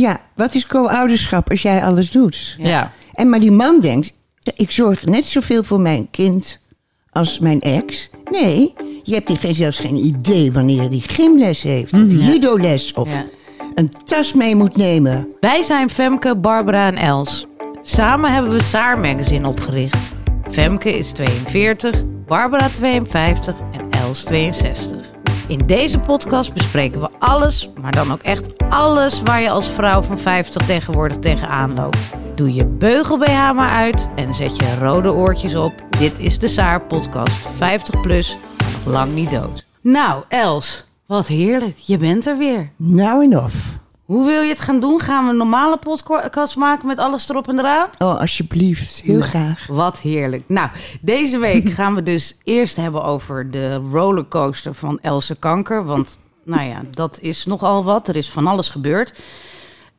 Ja, wat is co-ouderschap als jij alles doet? Ja. En maar die man denkt, ik zorg net zoveel voor mijn kind als mijn ex. Nee, je hebt geen, zelfs geen idee wanneer hij gymles heeft, of judoles, of Ja. een tas mee moet nemen. Wij zijn Femke, Barbara en Els. Samen hebben we Saar Magazine opgericht. Femke is 42, Barbara 52 en Els 62. In deze podcast bespreken we alles, maar dan ook echt alles waar je als vrouw van 50 tegenwoordig tegenaan loopt. Doe je beugel BH maar uit en zet je rode oortjes op. Dit is de Saar podcast 50 plus, nog lang niet dood. Nou, Els, wat heerlijk. Je bent er weer. Nou en of. Hoe wil je het gaan doen? Gaan we een normale podcast maken met alles erop en eraan? Oh, alsjeblieft. Heel graag. Wat heerlijk. Nou, deze week gaan we dus eerst hebben over de rollercoaster van Else Kanker. Want, nou ja, dat is nogal wat. Er is van alles gebeurd.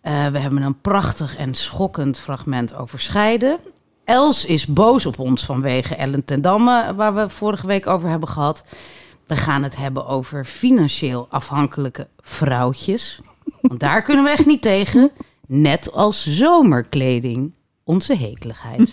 Eh, we hebben een prachtig en schokkend fragment over scheiden. Els is boos op ons vanwege Ellen ten Damme, waar we vorige week over hebben gehad. We gaan het hebben over financieel afhankelijke vrouwtjes. Want daar kunnen we echt niet tegen. Net als zomerkleding, onze hekeligheid.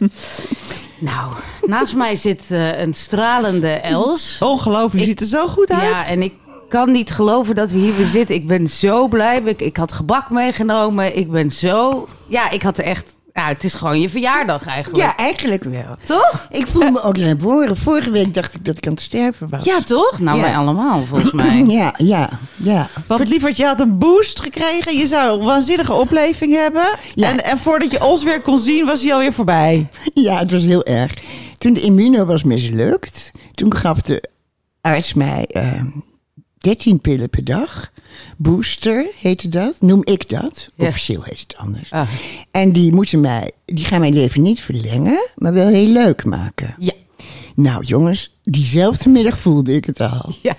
nou, naast mij zit eh, een stralende Els. Ongelooflijk, je ziet er zo goed uit. Ja, en ik kan niet geloven dat we hier weer zitten. Ik ben zo blij. Ik, ik had gebak meegenomen. Ik ben zo... Ja, ik had er echt... Ja, het is gewoon je verjaardag eigenlijk. Ja, eigenlijk wel. Toch? Ik voel me ook herboren. Vorige week dacht ik dat ik aan het sterven was. Ja, toch? Nou, Ja. wij allemaal, volgens mij. Ja, ja, ja. Want lieverd, je had een boost gekregen. Je zou een waanzinnige opleving hebben. Ja. En, en voordat je ons weer kon zien, was hij alweer voorbij. Ja, het was heel erg. Toen de immuno was mislukt, toen gaf de arts mij eh 13 pillen per dag. Booster heette dat, noem ik dat. Ja. Officieel heet het anders. Ah. En die, moeten mij, die gaan mijn leven niet verlengen, maar wel heel leuk maken. Ja. Nou jongens, diezelfde middag voelde ik het al. Ja.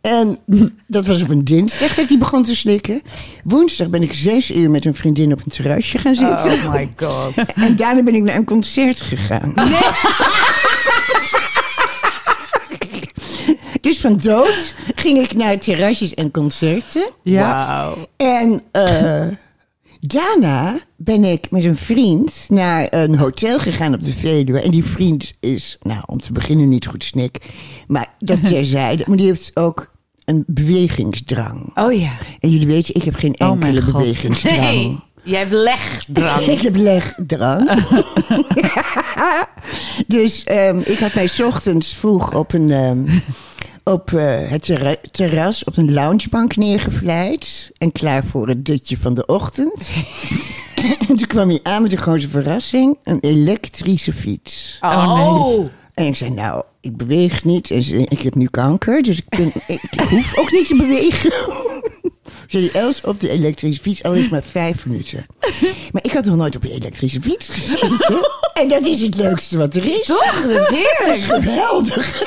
En dat was op een dinsdag dat ik die begon te slikken. Woensdag ben ik zes uur met een vriendin op een terrasje gaan zitten. Oh my god. En daarna ben ik naar een concert gegaan. dus van dood ging ik naar terrasjes en concerten. Ja. En eh, daarna ben ik met een vriend naar een hotel gegaan op de Veluwe. En die vriend is, nou, om te beginnen niet goed snik. Maar dat terzijde. Maar die heeft ook een bewegingsdrang. Oh ja. En jullie weten, ik heb geen Oh mijn enkele God. bewegingsdrang. Nee, jij hebt legdrang. Ik heb legdrang. dus ehm, ik had mij 's ochtends vroeg op, een, ehm, op eh, het terra- terras op een loungebank neergevlijd. En klaar voor het dutje van de ochtend. en toen kwam hij aan met een grote verrassing. Een elektrische fiets. Oh, En ik zei, nou, ik beweeg niet. En ik heb nu kanker, dus ik, ben, ik, ik hoef ook niet te bewegen. Die Els op de elektrische fiets, al is maar vijf minuten. Maar ik had nog nooit op een elektrische fiets gezeten. En dat is het leukste wat er is. Toch? Dat is Dat is heerlijk. geweldig.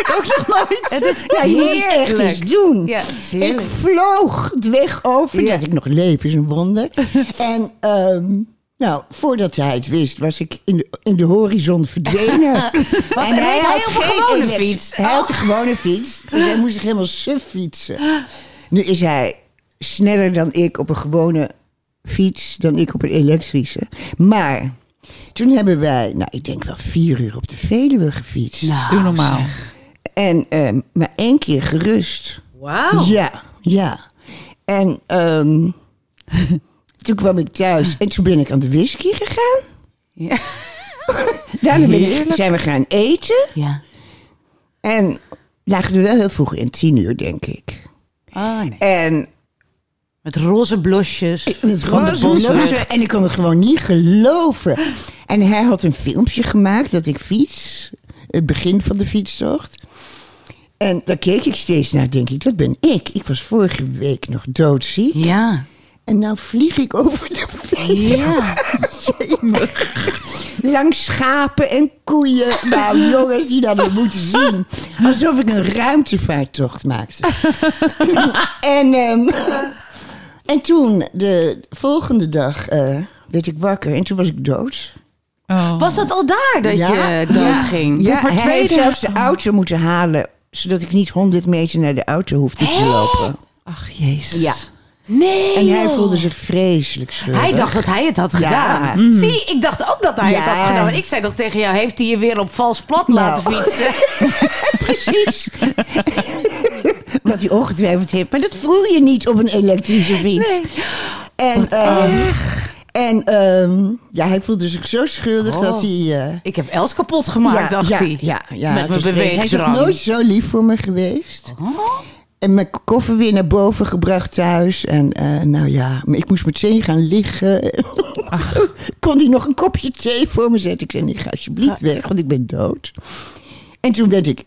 Ik ook nog nooit. Het is Ja, je moet het echt heerlijk. eens doen. Ja, het ik heerlijk. vloog de weg over. Ja. Dat ik nog leef is een wonder. en ehm, nou, voordat hij het wist, was ik in de, in de horizon verdwenen. en hij op een gewone fiets? Hij had een gewone fiets. Dus hij moest zich helemaal suf fietsen. Nu is hij sneller dan ik op een gewone fiets dan ik op een elektrische. Maar toen hebben wij, nou, ik denk wel vier uur op de Veluwe gefietst. Nou, Doe normaal. zeg. En ehm, maar één keer gerust. Wauw. Ja, ja. En ehm, toen kwam ik thuis en toen ben ik aan de whisky gegaan. Ja. Daarna ben ik, zijn we gaan eten. ja. En lagen er wel heel vroeg in, tien uur denk ik. Ah, nee. En Met roze blosjes. met roze blozen. En ik kon het gewoon niet geloven. En hij had een filmpje gemaakt dat ik fiets. Het begin van de fietstocht. En daar keek ik steeds naar, denk ik, dat ben ik. Ik was vorige week nog doodziek. Ja. En nou vlieg ik over de vee. Ja. Langs schapen en koeien. Nou, jongens, die hadden moeten zien. Alsof ik een ruimtevaarttocht maakte. en, ehm, en toen, de volgende dag, eh, werd ik wakker. En toen was ik dood. Oh. Was dat al daar dat je doodging? Ja, maar hij twee heeft zelfs de auto moeten halen... zodat ik niet 100 meter naar de auto hoefde te lopen. Ach, jezus. Ja. Nee. En hij joh. voelde zich vreselijk schuldig. Hij dacht dat hij het had Ja. gedaan. Zie, ik dacht ook dat hij het had gedaan. Ik zei nog tegen jou, heeft hij je weer op vals plat laten Nou. fietsen? Precies. Wat hij ongetwijfeld heeft. Maar dat voel je niet op een elektrische fiets. En, ehm, en ehm, ja, hij voelde zich zo schuldig Oh. dat hij... eh, Ik heb Els kapot gemaakt, ja, dacht hij. Ja, ja, Met mijn vreemd. Hij is nooit zo lief voor me geweest. Oh. En mijn koffer weer naar boven gebracht thuis. En eh, nou ja, maar ik moest meteen gaan liggen. Kon hij nog een kopje thee voor me zetten? Ik zei, nee, ga alsjeblieft weg, want ik ben dood. En toen werd ik...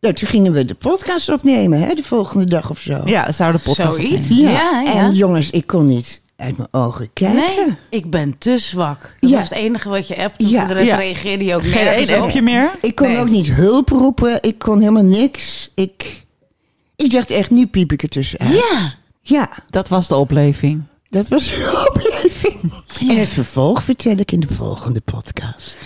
Nou, toen gingen we de podcast opnemen, hè, de volgende dag of zo. Ja, zou de podcast Zoiets. opnemen. Ja, ja. En jongens, ik kon niet uit mijn ogen kijken. Nee, ik ben te zwak. Dat Ja. was het enige wat je appte. Ja. Voor de rest Ja. reageerde je ook Geen nergens op. appje meer? Ik kon Nee. ook niet hulp roepen. Ik kon helemaal niks. Ik, ik dacht echt, nu piep ik er tussenuit. Ja. Ja, Dat was de opleving. dat was een opleving. En het vervolg vertel ik in de volgende podcast.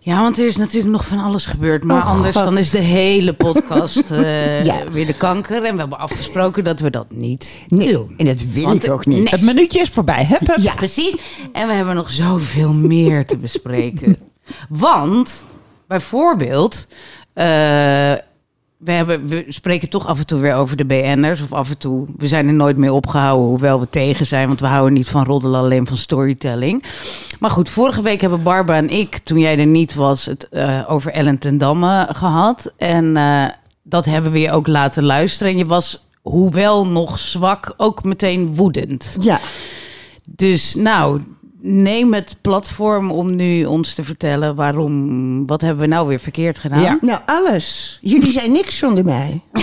ja, want er is natuurlijk nog van alles gebeurd. Maar Oh, anders God. dan is de hele podcast eh, Ja. weer de kanker. En we hebben afgesproken dat we dat niet Nee, doen. en dat wil Want- ik ook niet. Het minuutje is voorbij. Hup, hup. Ja, Precies. En we hebben nog zoveel meer te bespreken. Want, bijvoorbeeld, eh, we, hebben, we spreken toch af en toe weer over de BN'ers. Of af en toe, we zijn er nooit meer opgehouden, hoewel we tegen zijn. Want we houden niet van roddelen, alleen van storytelling. Maar goed, vorige week hebben Barbara en ik, toen jij er niet was, het eh, over Ellen ten Damme gehad. En eh, dat hebben we je ook laten luisteren. En je was, hoewel nog zwak, ook meteen woedend. ja. Dus nou, neem het platform om nu ons te vertellen waarom, wat hebben we nou weer verkeerd gedaan? Ja. Nou, alles. Jullie zijn niks zonder mij.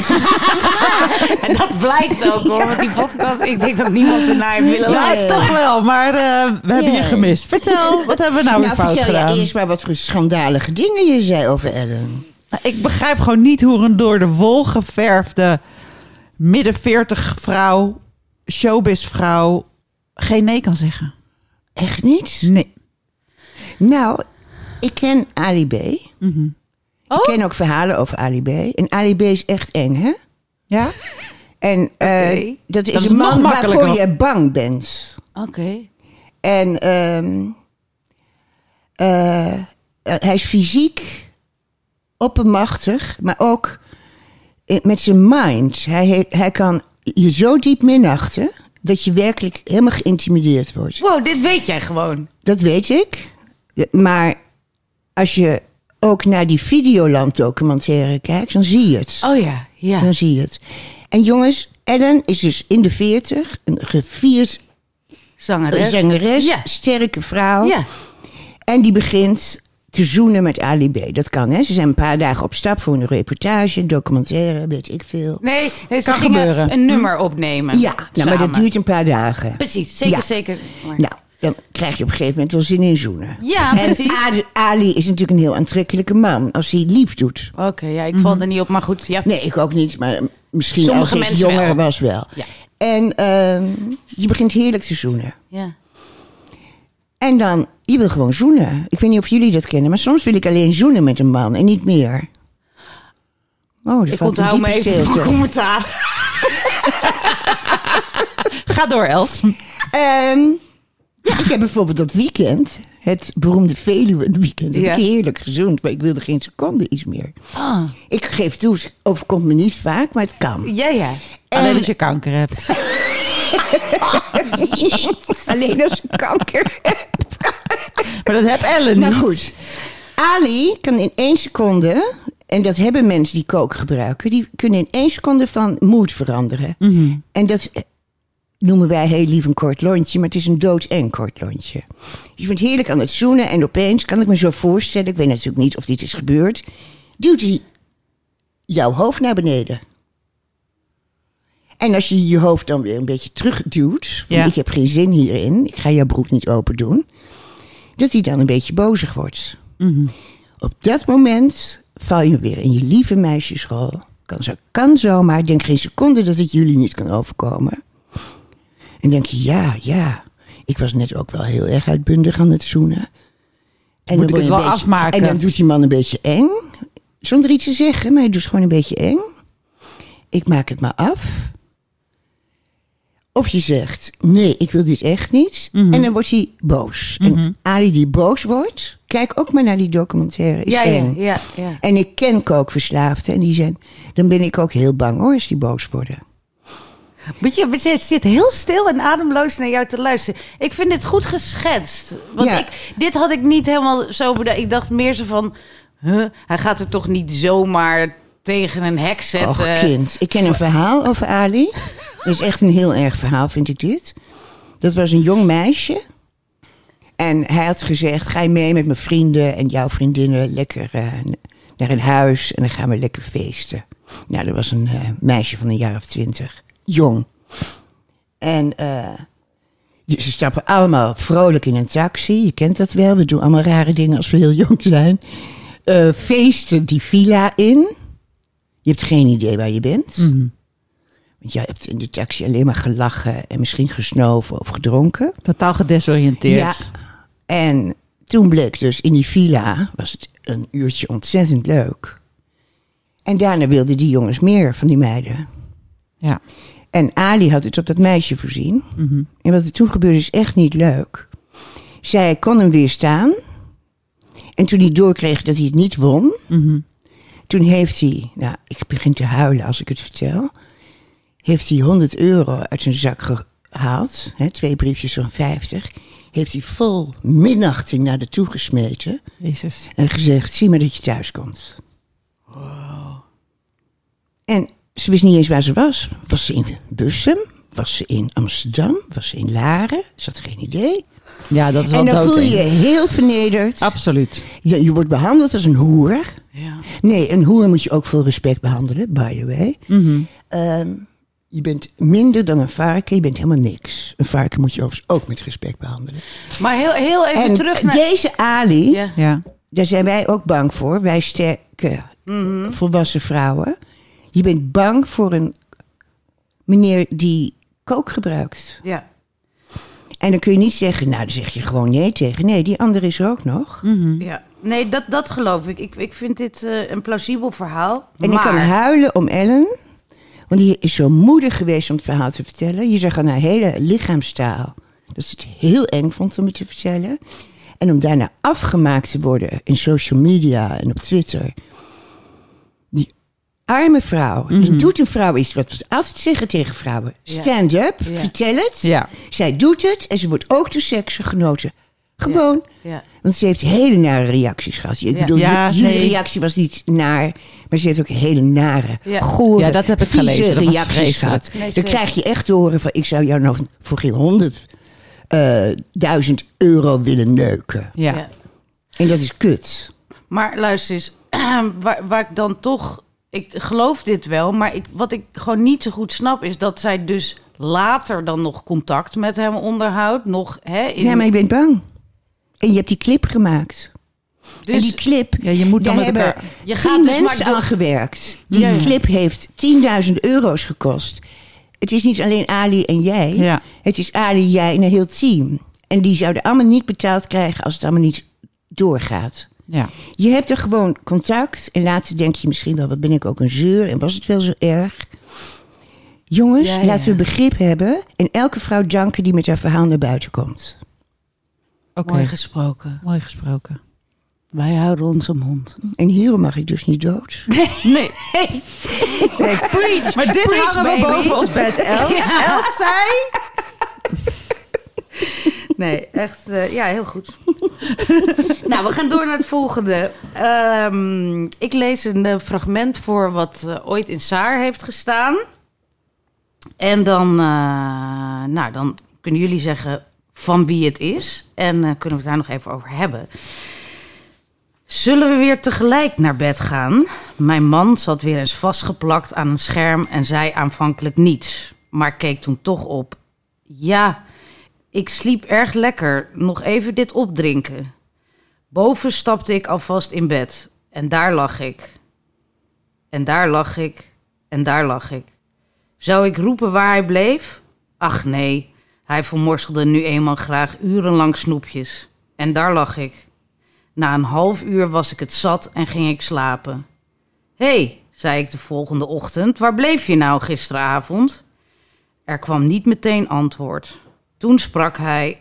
En dat blijkt ook hoor, want die podcast, ik denk dat niemand ernaar heeft willen Ja, luisteren. Toch wel, maar eh, we hebben je Ja. gemist. Vertel, wat hebben we nou, weer nou, fout vertel gedaan? je eerst maar wat voor schandalige dingen je zei over Ellen. Nou, Ik begrijp gewoon niet hoe een door de wol geverfde midden 40 vrouw, showbiz vrouw, geen nee kan zeggen. Echt niet? Nee. Nou, ik ken Ali B. Mhm. Ik ken ook verhalen over Ali B. En Ali B is echt eng, hè? Ja? En eh, Oké. dat is Dat een man waarvoor je bang bent. Oké. En ehm, eh, hij is fysiek oppermachtig, maar ook met zijn mind. Hij, hij kan je zo diep minachten dat je werkelijk helemaal geïntimideerd wordt. Wow, dit weet jij gewoon. Dat weet ik. Maar als je ook naar die Videoland documentaire kijkt, dan zie je het. Oh ja, ja. Dan zie je het. En jongens, Ellen is dus in de 40, een gevierd Zangeres. zangeres, Ja. sterke vrouw. Ja. En die begint te zoenen met Ali B. Dat kan, hè? Ze zijn een paar dagen op stap voor een reportage, een documentaire, weet ik veel. Nee, nee, ze Kan gingen gebeuren. een nummer opnemen. Ja, nou, maar dat duurt een paar dagen. Precies, zeker, Ja. zeker. Maar- Nou, dan krijg je op een gegeven moment wel zin in zoenen. Ja, en precies. Ali- Ali is natuurlijk een heel aantrekkelijke man als hij lief doet. Oké, ja, ik val er niet op, maar goed. Ja. Nee, ik ook niet, maar misschien Sommige als ik jonger wel. was wel. Ja. En ehm, je begint heerlijk te zoenen. ja. En dan, je wil gewoon zoenen. Ik weet niet of jullie dat kennen, maar soms wil ik alleen zoenen met een man en niet meer. Oh, Ik onthoud me even commentaar. Ga door, Els. Ehm, ja, ik heb bijvoorbeeld dat weekend, het beroemde Veluwe weekend, heb Ja. ik heerlijk gezoend, maar ik wilde geen seconde iets meer. Ah, Ik geef toe, het overkomt me niet vaak, maar het kan. ja, ja. Alleen als je kanker hebt. Alleen als ik kanker Maar dat heb Ellen Nou niet. goed, Ali kan in één seconde, en dat hebben mensen die kook gebruiken, die kunnen in één seconde van moed veranderen. En dat noemen wij heel lief een kort lontje, maar het is een doodeng kort lontje. Je bent heerlijk aan het zoenen en opeens, kan ik me zo voorstellen, ik weet natuurlijk niet of dit is gebeurd, duwt hij jouw hoofd naar beneden. En als je je hoofd dan weer een beetje terugduwt, van Ja. ik heb geen zin hierin, ik ga jouw broek niet open doen, dat hij dan een beetje bozig wordt. Mhm. Op dat moment val je weer in je lieve meisjesrol. Kan, zo, kan zomaar, ik denk geen seconde dat het jullie niet kan overkomen. En denk je, ja, ja, ik was net ook wel heel erg uitbundig aan het zoenen. En Moet ik het wel beetje- afmaken? En dan doet die man een beetje eng. Zonder iets te zeggen, maar hij doet gewoon een beetje eng. Ik maak het maar af. Of je zegt, nee, ik wil dit echt niet. Mhm. En dan wordt hij boos. En Ali die boos wordt, kijk ook maar naar die documentaire. Is Ja, ja, ja, ja. En ik ken kookverslaafden en die zijn... Dan ben ik ook heel bang hoor, als die boos worden. Weet je, we zit heel stil en ademloos naar jou te luisteren. Ik vind dit goed geschetst. Want Ja. ik, dit had ik niet helemaal zo bedacht. Ik dacht meer zo van... Huh, hij gaat er toch niet zomaar tegen een hek zetten. Och kind, ik ken een verhaal over Ali. Dat is echt een heel erg verhaal, vind ik dit. Dat was een jong meisje. En hij had gezegd, ga je mee met mijn vrienden en jouw vriendinnen lekker eh, naar een huis. En dan gaan we lekker feesten. Nou, dat was een eh, meisje van een jaar of twintig. Jong. En eh, ze stappen allemaal vrolijk in een taxi. Je kent dat wel. We doen allemaal rare dingen als we heel jong zijn. Feesten die villa in. Je hebt geen idee waar je bent. Want jij hebt in de taxi alleen maar gelachen en misschien gesnoven of gedronken. Totaal gedesoriënteerd. Ja. En toen bleek dus in die villa, was het een uurtje ontzettend leuk. En daarna wilden die jongens meer van die meiden. Ja. En Ali had het op dat meisje voorzien. Mhm. En wat er toen gebeurde is echt niet leuk. Zij kon hem weerstaan. En toen hij doorkreeg dat hij het niet won, Mhm. toen heeft hij, nou, ik begin te huilen als ik het vertel. Heeft hij 100 euro uit zijn zak gehaald, hè, twee briefjes van 50. Heeft hij vol minachting naar de toe gesmeten. Jezus. En gezegd: zie maar dat je thuis komt. En ze wist niet eens waar ze was. Was ze in Bussum? Was ze in Amsterdam? Was ze in Laren? Ze had geen idee. Ja, dat is wel En dan voel je je heel vernederd. Absoluut. Je, je wordt behandeld als een hoer. Ja. Nee, een hoer moet je ook vol respect behandelen, by the way. Ehm, je bent minder dan een varken, je bent helemaal niks. Een varken moet je overigens ook met respect behandelen. Maar heel, heel even en terug naar... deze Ali, Ja. Ja. daar zijn wij ook bang voor. Wij sterke Mhm. volwassen vrouwen. Je bent bang voor een meneer die kook gebruikt. ja. En dan kun je niet zeggen, nou dan zeg je gewoon nee tegen. Nee, die andere is er ook nog. Mhm. Ja, nee, dat, dat geloof ik. Ik, ik vind dit eh, een plausibel verhaal. En maar... ik kan huilen om Ellen. Want die is zo moedig geweest om het verhaal te vertellen. Je zag aan haar hele lichaamstaal dat ze het heel eng vond om het te vertellen. En om daarna afgemaakt te worden in social media en op Twitter. Die arme vrouw. Dan doet een vrouw iets wat we altijd zeggen tegen vrouwen. Stand up, Ja. vertel het. Ja. Zij doet het en ze wordt ook door seksen genoten. Gewoon. Ja. Want ze heeft hele nare reacties gehad. Ik Ja. bedoel, Ja, j- jullie nee. reactie was niet naar, maar ze heeft ook hele nare, Ja. gore, Ja, dat heb ik vieze gelezen. Dat reacties gehad. Nee, Dan krijg je echt te horen van, ik zou jou nog voor geen honderd eh, duizend euro willen neuken. Ja. Ja. En dat is kut. Maar luister eens, waar, waar ik dan toch... Ik geloof dit wel, maar ik, wat ik gewoon niet zo goed snap... is dat zij dus later dan nog contact met hem onderhoudt. Nog, hè, in, Ja, maar je bent bang. En je hebt die clip gemaakt. dus, en die clip, Ja, je moet dan daar met hebben elkaar- Je tien gaat dus maar mensen aan gewerkt. Die Ja, clip heeft 10.000 euro's gekost. Het is niet alleen Ali en jij. Ja. Het is Ali, jij en een heel team. En die zouden allemaal niet betaald krijgen als het allemaal niet doorgaat. Ja. Je hebt er gewoon contact. En later denk je misschien wel, wat ben ik ook een zeur. En was het wel zo erg? Jongens, Ja, ja. laten we begrip hebben. En elke vrouw danken die met haar verhaal naar buiten komt. Oké. Mooi gesproken. Mooi gesproken. Wij houden onze mond. En hierom mag ik dus niet dood. Nee. Preach! Maar dit Preach, hangen we baby. boven ons bed, El. Els zei... Nee, echt, eh, ja, heel goed. nou, we gaan door naar het volgende. Ehm, ik lees een eh, fragment voor wat eh, ooit in Saar heeft gestaan. En dan, eh, nou, dan kunnen jullie zeggen van wie het is. En eh, kunnen we het daar nog even over hebben. Zullen we weer tegelijk naar bed gaan? Mijn man zat weer eens vastgeplakt aan een scherm en zei aanvankelijk niets, maar keek toen toch op. Ja, ik sliep erg lekker. Nog even dit opdrinken. Boven stapte ik alvast in bed en daar lag ik. En daar lag ik en daar lag ik. Zou ik roepen waar hij bleef? Ach nee, hij vermorselde nu eenmaal graag urenlang snoepjes. En daar lag ik. Na een half uur was ik het zat en ging ik slapen. Hé, hey, zei ik de volgende ochtend, waar bleef je nou gisteravond? Er kwam niet meteen antwoord. Toen sprak hij,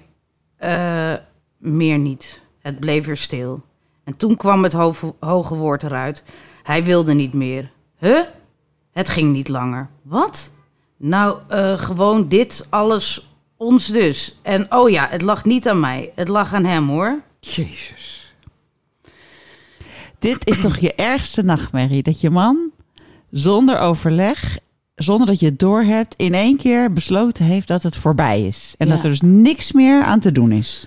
eh, meer niet. Het bleef weer stil. En toen kwam het ho- hoge woord eruit. Hij wilde niet meer. Huh? Het ging niet langer. Wat? Nou, eh, gewoon dit, alles, ons dus. En oh ja, het lag niet aan mij. Het lag aan hem hoor. Jezus. Dit is toch je ergste nachtmerrie? Dat je man zonder overleg, zonder dat je het doorhebt, in één keer besloten heeft dat het voorbij is. En Ja. dat er dus niks meer aan te doen is.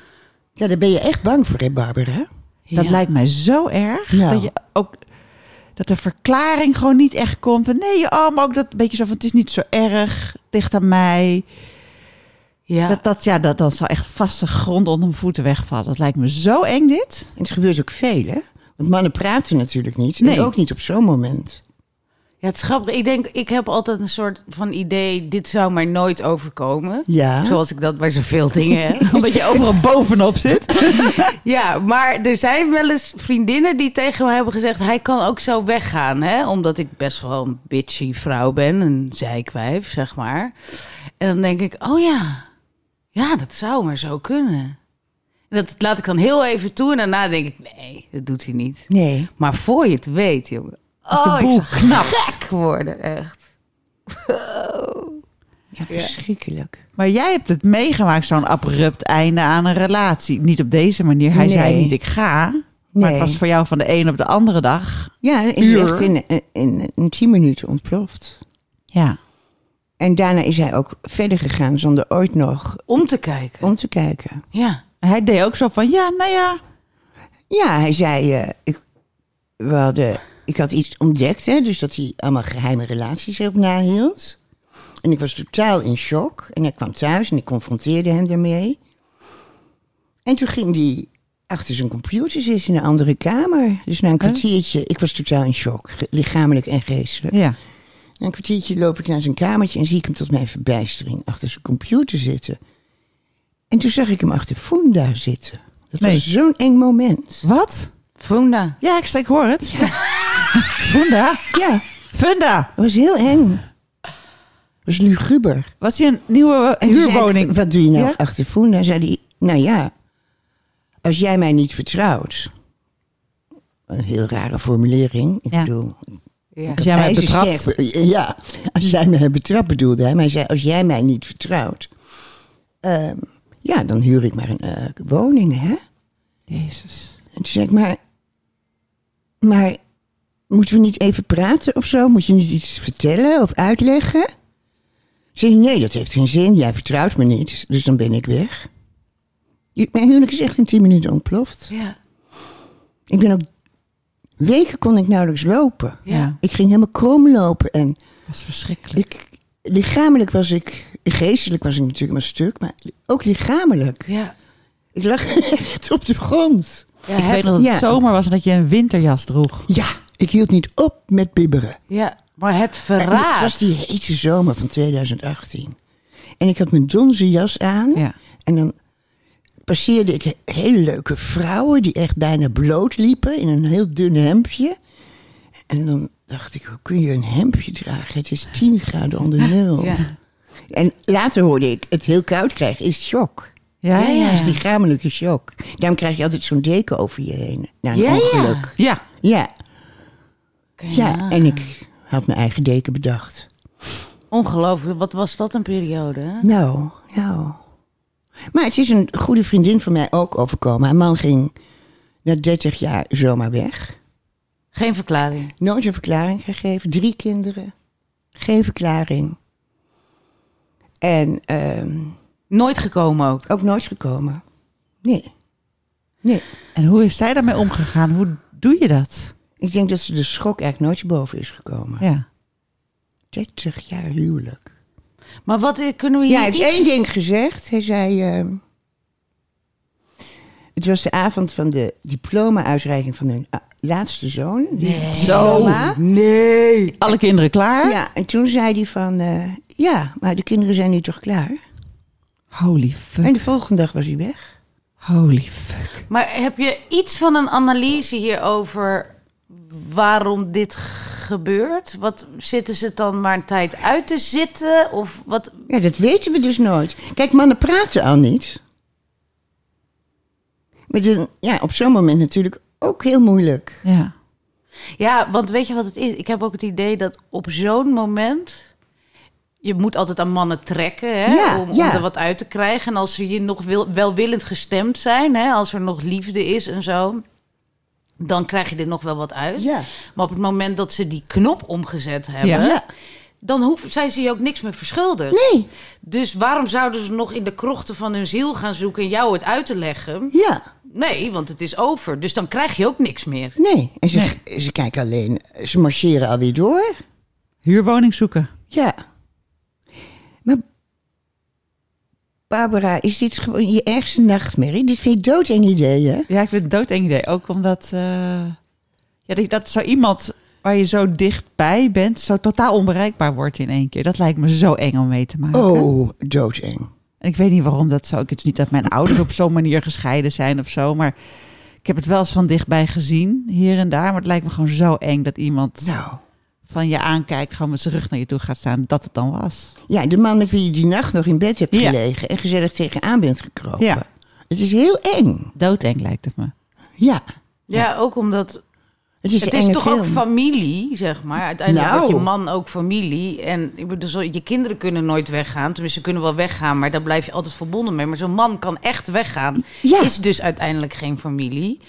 Ja, daar ben je echt bang voor, hè, Barbara? Dat Ja. lijkt mij zo erg. Dat je ook dat de verklaring gewoon niet echt komt. Van, nee, oh, maar ook dat beetje zo van het is niet zo erg. Dicht aan mij. Ja. Dat, dat, ja, dat, dat zal echt vaste grond onder mijn voeten wegvallen. Dat lijkt me zo eng dit. En het gebeurt ook veel, hè? Want mannen praten natuurlijk niet. Nee. En ook niet op zo'n moment. Ja, het is grappig. Ik denk, ik heb altijd een soort van idee, dit zou mij nooit overkomen. Ja. Zoals ik dat bij zoveel dingen heb. Omdat je overal bovenop zit. ja, maar er zijn wel eens vriendinnen die tegen me hebben gezegd... hij kan ook zo weggaan, hè? Omdat ik best wel een bitchy vrouw ben, een zijkwijf, zeg maar. En dan denk ik, oh ja, ja, dat zou maar zo kunnen. En dat laat ik dan heel even toe en daarna denk ik... nee, dat doet hij niet. Nee. Maar voor je het weet, jongen... Als de oh, boel zou gek worden, echt. Ja, verschrikkelijk. Maar jij hebt het meegemaakt, zo'n abrupt einde aan een relatie. Niet op deze manier. Hij Nee. zei niet, ik ga. Maar Nee. het was voor jou van de een op de andere dag. Ja, is Uur. echt in, in, in, in tien minuten ontploft. Ja. En daarna is hij ook verder gegaan zonder ooit nog Om te kijken. om te kijken. Ja. Hij deed ook zo van, ja, nou ja. Ja, hij zei, eh, ik, we hadden, ik had iets ontdekt, hè, dus dat hij allemaal geheime relaties erop nahield. En ik was totaal in shock. En hij kwam thuis en ik confronteerde hem daarmee. En toen ging hij achter zijn computer zitten in een andere kamer. Dus na een kwartiertje, ik was totaal in shock, lichamelijk en geestelijk. Ja. Na een kwartiertje loop ik naar zijn kamertje en zie ik hem tot mijn verbijstering achter zijn computer zitten. En toen zag ik hem achter Funda zitten. Dat Nee. was zo'n eng moment. Wat? Funda. Ja, ik, ik hoor het. Funda. Ja, Funda. het was heel eng. Het was luguber. Was hij een nieuwe En ik, huurwoning? wat doe je nou Ja? achter Funda? Zei hij, nou ja, als jij mij niet vertrouwt. Een heel rare formulering. Ik Ja. bedoel, Ja. Als jij mij ijzersterk betrapt. be- Ja, als jij mij betrapt bedoelde hij. Maar hij zei, als jij mij niet vertrouwt. ehm, ja, dan huur ik maar een eh, woning, hè? Jezus. En toen zei ik, maar, maar moeten we niet even praten of zo? Moet je niet iets vertellen of uitleggen? Zei hij, nee, dat heeft geen zin. Jij vertrouwt me niet, dus dan ben ik weg. Je- Mijn huwelijk is echt in tien minuten ontploft. Ja. Ik ben ook... Weken kon ik nauwelijks lopen. Ja. Ik ging helemaal krom lopen en Dat is verschrikkelijk. ik, lichamelijk was ik... Geestelijk was ik natuurlijk maar stuk, maar ook lichamelijk. Ja. Ik lag echt op de grond. Ja, ik heb- weet nog dat het ja. zomer was en dat je een winterjas droeg. Ja, ik hield niet op met bibberen. ja, maar het En verraad. Het was die hete zomer van 2018. En ik had mijn donzen jas aan. Ja. En dan passeerde ik he- hele leuke vrouwen die echt bijna bloot liepen in een heel dun hemdje. En dan dacht ik, hoe kun je een hemdje dragen? Het is 10 graden onder nul. Ja. En later hoorde ik, het heel koud krijgen is shock. Ja, ja, ja. is die lichamelijke shock. Daarom krijg je altijd zo'n deken over je heen. Na een Ja, ja. ongeluk. Ja. Ja. En ik had mijn eigen deken bedacht. Ongelooflijk, wat was dat een periode? Hè? Nou, nou. Maar het is een goede vriendin van mij ook overkomen. Haar man ging na 30 jaar zomaar weg. Geen verklaring. Nooit een verklaring gegeven. Drie kinderen. Geen verklaring. En ehm, Nooit gekomen ook. ook nooit gekomen. Nee. Nee. En hoe is zij daarmee omgegaan? Hoe doe je dat? Ik denk dat ze de schok eigenlijk nooit boven is gekomen. Ja. 30 jaar huwelijk. Maar wat eh, kunnen we hier Ja, hij heeft iets- één ding gezegd. Hij zei... ehm, het was de avond van de diploma-uitreiking van hun ah, laatste zoon. Die diploma. Nee. Alle kinderen klaar? Ja, en toen zei hij van... eh, ja, maar de kinderen zijn nu toch klaar? Holy fuck. En de volgende dag was hij weg. Holy fuck. Maar heb je iets van een analyse hierover waarom dit gebeurt? Wat zitten ze dan maar een tijd uit te zitten? Of wat? Ja, dat weten we dus nooit. Kijk, mannen praten al niet. Met een, ja, op zo'n moment natuurlijk ook heel moeilijk. Ja. Ja, want weet je wat het is? Ik heb ook het idee dat op zo'n moment. Je moet altijd aan mannen trekken hè, Ja, om, om ja. er wat uit te krijgen. En als ze je nog wil, welwillend gestemd zijn, hè, als er nog liefde is en zo, dan krijg je er nog wel wat uit. Ja. Maar op het moment dat ze die knop omgezet hebben, Ja. Ja. dan hoeven, zijn ze je ook niks meer verschuldigd. Nee, Dus waarom zouden ze nog in de krochten van hun ziel gaan zoeken en jou het uit te leggen? ja, Nee, want het is over. Dus dan krijg je ook niks meer. nee. En ze, ze kijken alleen, ze marcheren alweer door. Huurwoning zoeken. Ja. Maar Barbara, is dit gewoon je ergste nachtmerrie? Dit vind je doodeng idee, hè? Ja, ik vind het doodeng idee. Ook omdat... eh, ja, dat, dat zo iemand waar je zo dichtbij bent... zo totaal onbereikbaar wordt in één keer. Dat lijkt me zo eng om mee te maken. Oh, doodeng. En ik weet niet waarom dat zo... Ik het niet dat mijn ouders op zo'n manier gescheiden zijn of zo... maar ik heb het wel eens van dichtbij gezien, hier en daar. Maar het lijkt me gewoon zo eng dat iemand Nou, van je aankijkt... gewoon met zijn rug naar je toe gaat staan, dat het dan was. ja, de man met wie je die nacht nog in bed hebt Ja. gelegen... en gezellig tegenaan bent gekropen. Ja. Het is heel eng. Doodeng lijkt het me. Ja, Ja, ook omdat het is het is toch film. ook familie, zeg maar. Uiteindelijk Nou. wordt je man ook familie. En ik bedoel, zo- je kinderen kunnen nooit weggaan. Tenminste, ze kunnen wel weggaan, maar daar blijf je altijd verbonden mee. Maar zo'n man kan echt weggaan. Ja. Is dus uiteindelijk geen familie.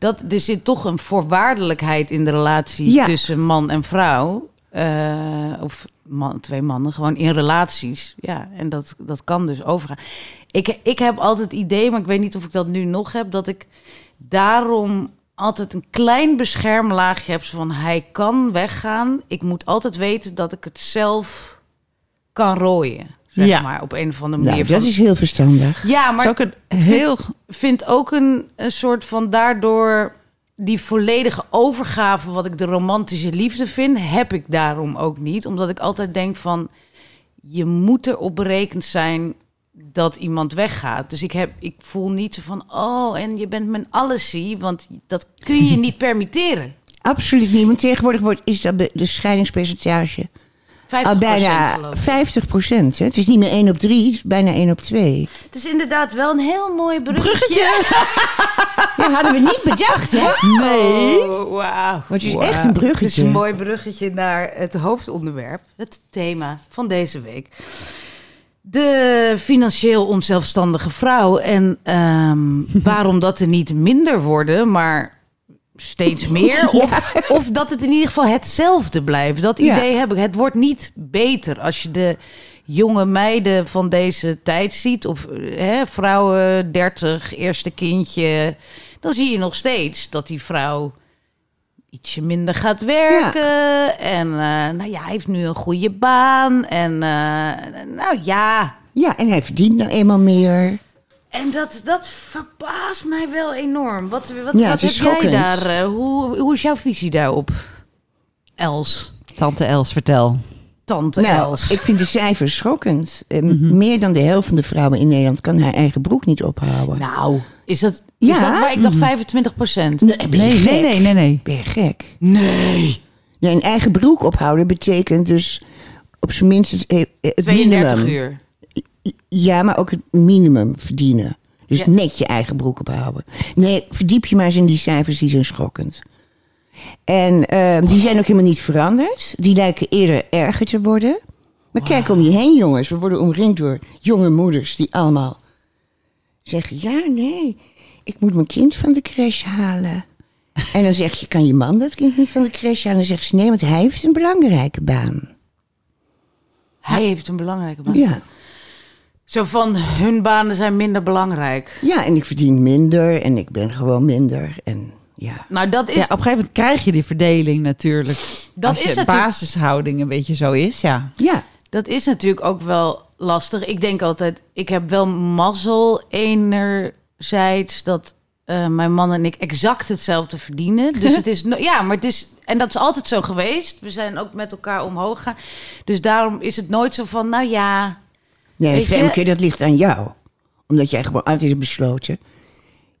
Dat, er zit toch een voorwaardelijkheid in de relatie Ja. tussen man en vrouw. Eh, of man, twee mannen, gewoon in relaties. Ja, en dat, dat kan dus overgaan. Ik, ik heb altijd het idee, maar ik weet niet of ik dat nu nog heb, dat ik daarom altijd een klein beschermlaagje heb. Van hij kan weggaan. Ik moet altijd weten dat ik het zelf kan rooien. Zeg Ja. maar op een of andere manier. Nou, dat van- is heel verstandig. Ja, Maar een heel... vind ook een, een soort van daardoor die volledige overgave wat ik de romantische liefde vind, heb ik daarom ook niet. Omdat ik altijd denk van je moet erop berekend zijn dat iemand weggaat. Dus ik, heb, ik voel niet zo van oh en je bent mijn allesie, want dat kun je niet permitteren. Absoluut niet, want tegenwoordig wordt, is dat de scheidingspercentage 50% al bijna geloof ik. 50 procent. Het is niet meer 1 op 3, het is bijna 1 op 2. Het is inderdaad wel een heel mooi bruggetje. Ja, hadden we niet bedacht, hè? Nee. Oh, wauw. Want het is echt een bruggetje. Het is een mooi bruggetje naar het hoofdonderwerp, het thema van deze week. De financieel onzelfstandige vrouw. En ehm, waarom dat er niet minder worden, maar steeds meer. Of, of dat het in ieder geval hetzelfde blijft. Dat Ja. idee heb ik. Het wordt niet beter als je de jonge meiden van deze tijd ziet. Of eh, hè, vrouwen, 30, eerste kindje. Dan zie je nog steeds dat die vrouw ietsje minder gaat werken. En eh, nou ja, hij heeft nu een goede baan. En eh, nou ja. Ja, en hij verdient nou eenmaal meer. En dat, dat verbaast mij wel enorm. Wat, wat, Ja, wat heb jij daar? eh, hoe, hoe is jouw visie daarop? Els, Tante Els, vertel. tante Nou, Els. ik vind de cijfers schokkend. Eh, Meer dan de helft van de vrouwen in Nederland kan haar eigen broek niet ophouden. Nou, is dat, is Ja. dat waar? Ik dacht 25 procent. nee, Nee, nee, nee, nee, nee. Ben je gek? Nee. Nee, een eigen broek ophouden betekent dus op zijn minst het, eh, het 32 minimum. uur. Ja, maar ook het minimum verdienen. Dus Ja. net je eigen broek ophouden. Nee, verdiep je maar eens in die cijfers, die zijn schokkend. En ehm, die zijn ook helemaal niet veranderd. Die lijken eerder erger te worden. Maar kijk om je heen, jongens. We worden omringd door jonge moeders die allemaal zeggen: Ja, nee, ik moet mijn kind van de crash halen. En dan zeg je: Kan je man dat kind niet van de crash halen? En dan zegt ze: Nee, want hij heeft een belangrijke baan. Hij heeft een belangrijke baan. Ja. Zo van, hun banen zijn minder belangrijk. Ja, en ik verdien minder en ik ben gewoon minder. En Ja. Nou, dat is, Ja, op een gegeven moment krijg je die verdeling natuurlijk. Dat Als je is natuurlijk- basishouding een beetje zo is, ja. Ja. dat is natuurlijk ook wel lastig. Ik denk altijd, ik heb wel mazzel enerzijds dat eh, mijn man en ik exact hetzelfde verdienen. Dus het is, no- ja, maar het is, en dat is altijd zo geweest. We zijn ook met elkaar omhoog gegaan. Dus daarom is het nooit zo van, nou ja, Nee, Weet je- Femke, dat ligt aan jou. Omdat jij gewoon altijd hebt besloten...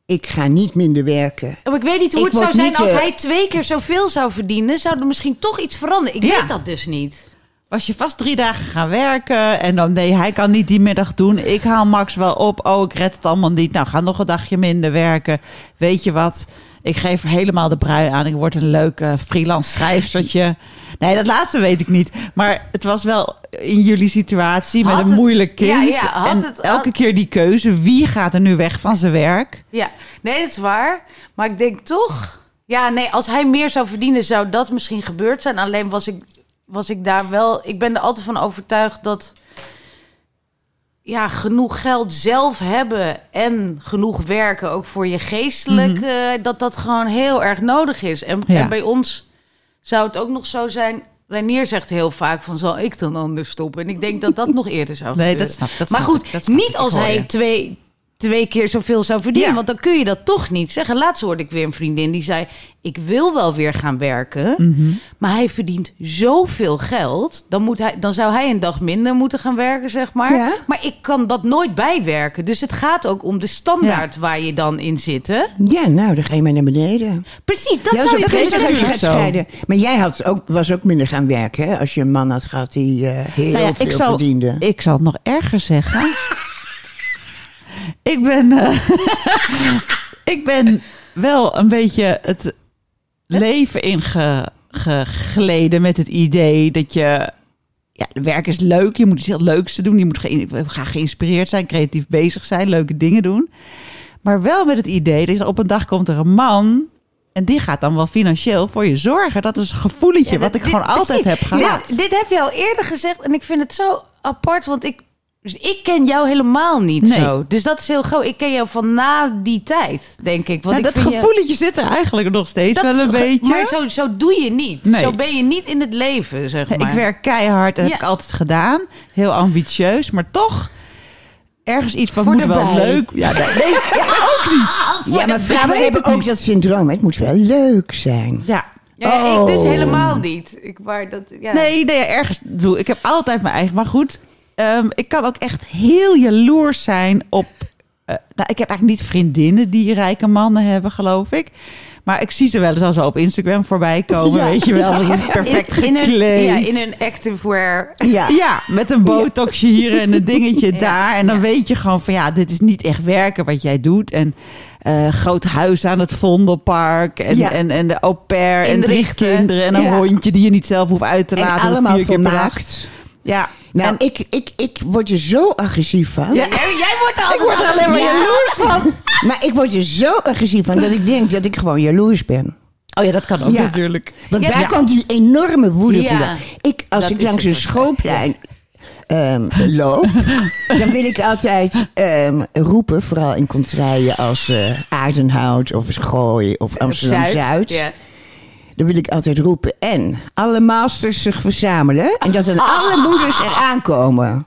ik ga niet minder werken. Maar ik weet niet hoe Ik het zou zijn als eh, hij twee keer zoveel zou verdienen. Zou er misschien toch iets veranderen? Ik Ja. weet dat dus niet. Was je vast drie dagen gaan werken en dan nee, hij kan niet die middag doen. Ik haal Max wel op. Oh, ik red het allemaal niet. Nou, ga nog een dagje minder werken. Weet je wat? Ik geef er helemaal de brui aan. Ik word een leuk eh, freelance schrijfstertje. Nee, dat laatste weet ik niet. Maar het was wel in jullie situatie met een het- moeilijk kind. Ja, ja, had en het- elke had- keer die keuze. Wie gaat er nu weg van zijn werk? Ja, nee, dat is waar. Maar ik denk toch... Ja, nee, als hij meer zou verdienen, zou dat misschien gebeurd zijn. Alleen was ik, was ik daar wel... Ik ben er altijd van overtuigd dat... Ja, genoeg geld zelf hebben en genoeg werken, ook voor je geestelijk, eh, dat dat gewoon heel erg nodig is. En, Ja. en bij ons zou het ook nog zo zijn. Reinier zegt heel vaak van, zal ik dan anders stoppen? En ik denk dat dat nog eerder zou Nee, gebeuren. dat snap, dat Maar snap goed, ik, dat snap niet ik. als Ik hij twee, twee keer zoveel zou verdienen. Ja. Want dan kun je dat toch niet zeggen. Laatst hoorde ik weer een vriendin die zei... ik wil wel weer gaan werken, Mhm. maar hij verdient zoveel geld. Dan, moet hij, dan zou hij een dag minder moeten gaan werken, zeg maar. Ja. Maar ik kan dat nooit bijwerken. Dus het gaat ook om de standaard waar je dan in zit. hè? Ja, nou, dan ga je maar naar beneden. Precies, dat ja, zou je dat kunnen zeggen. scheiden. Maar jij had ook, was ook minder gaan werken, hè? Als je een man had gehad die eh, heel Nou ja, veel ik zal, verdiende. Ik zal het nog erger zeggen. ik ben, eh, ik ben wel een beetje het leven ingegleden met het idee dat je. Ja, werk is leuk. Je moet iets heel leuks doen. Je moet ge- graag geïnspireerd zijn, creatief bezig zijn, leuke dingen doen. Maar wel met het idee dat op een dag komt er een man. En die gaat dan wel financieel voor je zorgen. Dat is een gevoeletje Ja, wat dat- ik gewoon altijd heb gehad. Dit, dit heb je al eerder gezegd en ik vind het zo apart, want ik, dus ik ken jou helemaal niet Nee. zo. Dus dat is heel gauw. Ik ken jou van na die tijd, denk ik. Want Ja, ik dat je- gevoeletje zit er eigenlijk nog steeds dat wel een beetje. Maar zo, zo doe je niet. Nee. Zo ben je niet in het leven, zeg maar. Ik werk keihard en Ja. heb ik altijd gedaan. Heel ambitieus, maar toch ergens iets van Voor moet wel bij. leuk. Ja, nee, nee, ja, ook niet. Ja, maar vrouwen hebben het ook niet. dat syndroom. Het moet wel leuk zijn. Ja. Ja, ik dus Oh. helemaal niet. Ik, maar dat, ja. Nee, nee, ergens. Ik heb altijd mijn eigen. Maar goed, ehm, ik kan ook echt heel jaloers zijn op. eh, nou, ik heb eigenlijk niet vriendinnen die rijke mannen hebben, geloof ik. Maar ik zie ze wel eens al zo op Instagram voorbij komen. Ja. Weet je wel, een perfect in, in gekleed. ja, in hun activewear. Ja. Ja, met een botoxje hier en een dingetje Ja, daar. En dan ja. weet je gewoon van ja, dit is niet echt werken wat jij doet. En eh, groot huis aan het Vondelpark. En, Ja. en, en de au pair. En drie kinderen. En een Ja. hondje die je niet zelf hoeft uit te En laten. allemaal vier keer per. Ja. Nou, en, ik, ik, ik word er zo agressief van. ja, jij, wordt er ik word er alleen maar Ja. jaloers van. Maar ik word er zo agressief van dat ik denk dat ik gewoon jaloers ben. Oh ja, dat kan ook Ja. natuurlijk. Want Ja. komt die enorme woede vandaan? Ik, als Dat ik langs een schoolplein ehm, loop, dan wil ik altijd ehm, roepen, vooral in contraien als eh Aardenhout of Gooi of Amsterdam-Zuid. Ja. Dan wil ik altijd roepen en alle masters zich verzamelen en dat dan alle moeders er aankomen.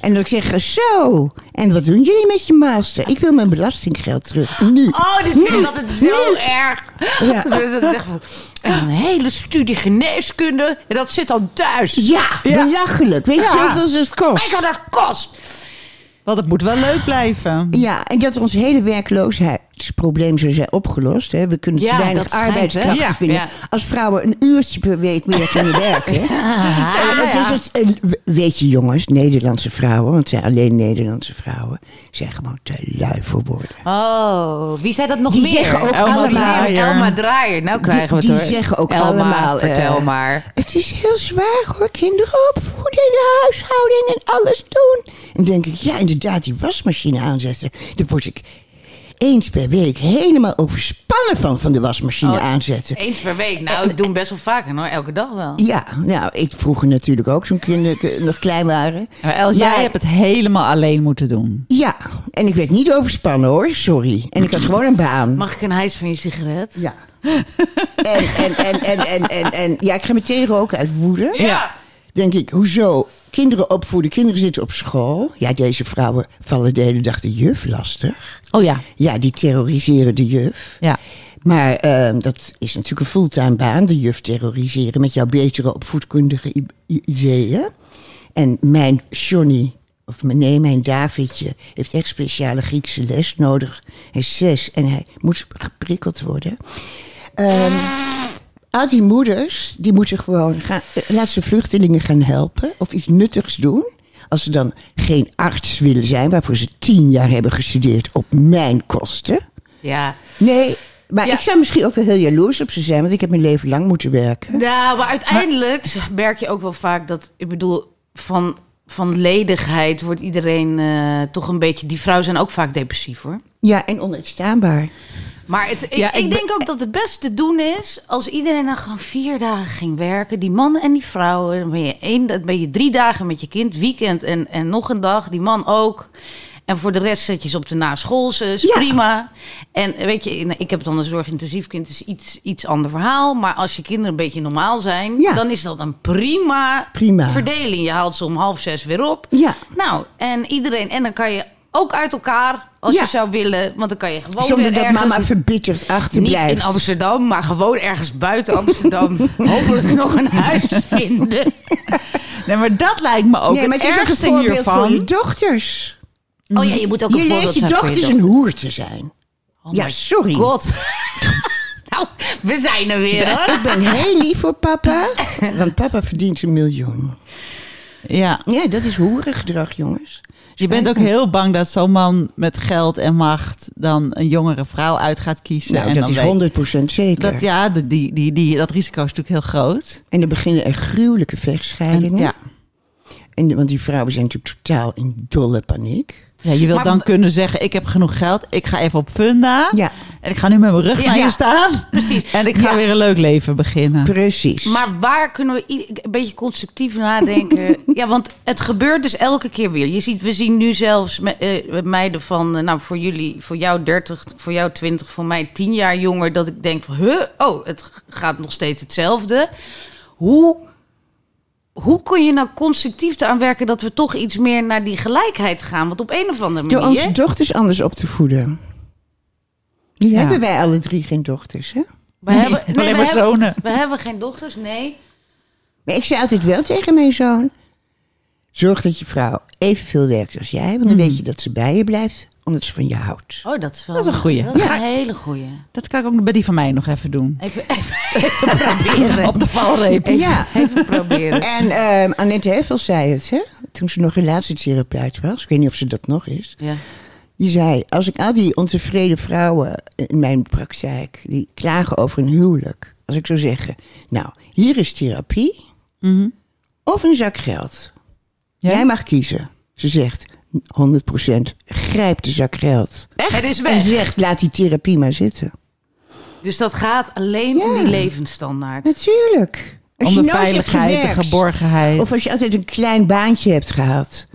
En dat ik zeg, zo, en wat doen jullie met je master? Ik wil mijn belastinggeld terug, nu. Oh, dit vind ik altijd zo erg. Ja. En een hele studie geneeskunde. En dat zit dan thuis. Ja, belachelijk. Weet je Ja. hoeveel het kost? Kijk wat dat kost. Want het moet wel leuk blijven. Ja, en dat ons hele werkloosheidsprobleem zou zijn opgelost. Hè. We kunnen te Ja, weinig dat schijnt, arbeidskrachten? Ja, vinden. ja. Als vrouwen een uurtje per week meer kunnen werken. Eh, het is het, eh, weet je jongens, Nederlandse vrouwen, want het zijn alleen Nederlandse vrouwen, zijn gewoon te lui voor woorden. Oh, wie zei dat nog Die meer? zeggen ook Elma allemaal... Draaier. Elma Draaier. Nou krijgen we die het hoor. zeggen ook Elma, allemaal, eh, vertel maar. Het is heel zwaar hoor, kinderen opvoeden, de huishouding en alles doen. En dan denk ik, ja inderdaad, die wasmachine aanzetten. Dan word ik eens per week helemaal overspannen van, van de wasmachine Oh. aanzetten. Eens per week. Nou, ik doe hem best wel vaker hoor. Elke dag wel. Ja, nou, ik vroeger natuurlijk ook, zo'n kinderen nog klein waren. Maar Els, jij hebt het helemaal alleen moeten doen. Ja, en ik werd niet overspannen hoor, sorry. En ik had gewoon een baan. Mag ik een hijs van je sigaret? Ja. En, en, en, en, en, en, en ja, ik ga meteen roken uit woede. Ja. Denk ik, hoezo? Kinderen opvoeden, kinderen zitten op school. Ja, deze vrouwen vallen de hele dag de juf lastig. Oh ja. Ja, die terroriseren de juf. Ja. Maar ehm, dat is natuurlijk een fulltime baan, de juf terroriseren met jouw betere opvoedkundige ideeën. En mijn Johnny, of nee, mijn Davidje, heeft echt speciale Griekse les nodig. Hij is zes en hij moet geprikkeld worden. Ehm, al die moeders, die moeten gewoon gaan, eh, laat ze vluchtelingen gaan helpen of iets nuttigs doen. Als ze dan geen arts willen zijn, waarvoor ze tien jaar hebben gestudeerd op mijn kosten. Ja. Nee, maar Ja. ik zou misschien ook wel heel jaloers op ze zijn, want ik heb mijn leven lang moeten werken. Nou, maar uiteindelijk merk je ook wel vaak dat, ik bedoel, van, van ledigheid wordt iedereen eh, toch een beetje. Die vrouwen zijn ook vaak depressief hoor. Ja, en onuitstaanbaar. Maar het, ik, Ja, ik, ik be- denk ook dat het beste te doen is als iedereen dan gewoon vier dagen ging werken. Die mannen en die vrouwen. Dan ben je, één, dan ben je drie dagen met je kind, weekend en, en nog een dag. Die man ook. En voor de rest zet je ze op de naschoolse. Is Ja. prima. En weet je, ik heb dan een zorgintensief kind. is iets, iets ander verhaal. Maar als je kinderen een beetje normaal zijn. Ja. Dan is dat een prima, Prima. verdeling. Je haalt ze om half zes weer op. Ja. Nou, en iedereen. En dan kan je ook uit elkaar. Als Ja. je zou willen. Want dan kan je gewoon Zonder weer dat ergens... mama verbitterd Niet achterblijft. in Amsterdam, maar gewoon ergens buiten Amsterdam. hopelijk nog een huis vinden. Nee, maar dat lijkt me ook nee, maar het het is ook een voorbeeld hiervan. voor je dochters. Oh ja, je moet ook een Je voorbeeld leert je zijn dochters een hoer te zijn. Oh ja, sorry. God. nou, we zijn er weer hoor. Ik ben heel lief voor papa, want papa verdient een miljoen. Ja. Ja, dat is hoerengedrag, jongens. Je bent ook heel bang dat zo'n man met geld en macht dan een jongere vrouw uit gaat kiezen. Nou, en dat dan is weet- 100% zeker. Dat, ja, die, die, die, dat risico is natuurlijk heel groot. En dan beginnen er gruwelijke En, vechtscheidingen. ja. En, want die vrouwen zijn natuurlijk totaal in dolle paniek. Ja, je wilt Maar- dan kunnen zeggen, ik heb genoeg geld, ik ga even op Funda. Ja, En ik ga nu met mijn rug Ja. naar Ja. je staan. Precies. En ik ga Ja. weer een leuk leven beginnen. precies. Maar waar kunnen we een beetje constructief nadenken? ja, want het gebeurt dus elke keer weer. Je ziet, we zien nu zelfs me- eh, meiden van, eh, nou voor jullie, voor jou 30, voor jou 20, voor mij 10 jaar jonger, dat ik denk van, huh, oh, het gaat nog steeds hetzelfde. Hoe, hoe kun je nou constructief eraan werken dat we toch iets meer naar die gelijkheid gaan? Want op een of andere Door manier. onze dochters anders op te voeden. Ja. hebben wij alle drie geen dochters, hè? we hebben, nee, we maar hebben- zonen. We hebben geen dochters, nee. Maar ik zei altijd wel tegen mijn zoon... Zorg dat je vrouw evenveel werkt als jij. Want dan weet je dat ze bij je blijft, omdat ze van je houdt. Oh, dat is wel Dat is een goeie. Dat is Ja. een hele goeie. Dat kan ik ook bij die van mij nog even doen. Even, even, even proberen. Op de valreep. Ja. Even proberen. En ehm Annette Heffel zei het, hè? Toen ze nog relatietherapeut was. Ik weet niet of ze dat nog is. Ja. Die zei, als ik al die ontevreden vrouwen in mijn praktijk... die klagen over een huwelijk. Als ik zou zeggen, nou, hier is therapie Mhm. of een zak geld. Ja? Jij mag kiezen. Ze zegt, 100% grijp de zak geld. Het is En weg. zegt, laat die therapie maar zitten. Dus dat gaat alleen om die levensstandaard. Natuurlijk. Als Om je de nooit veiligheid, de geborgenheid. Of als je altijd een klein baantje hebt gehad.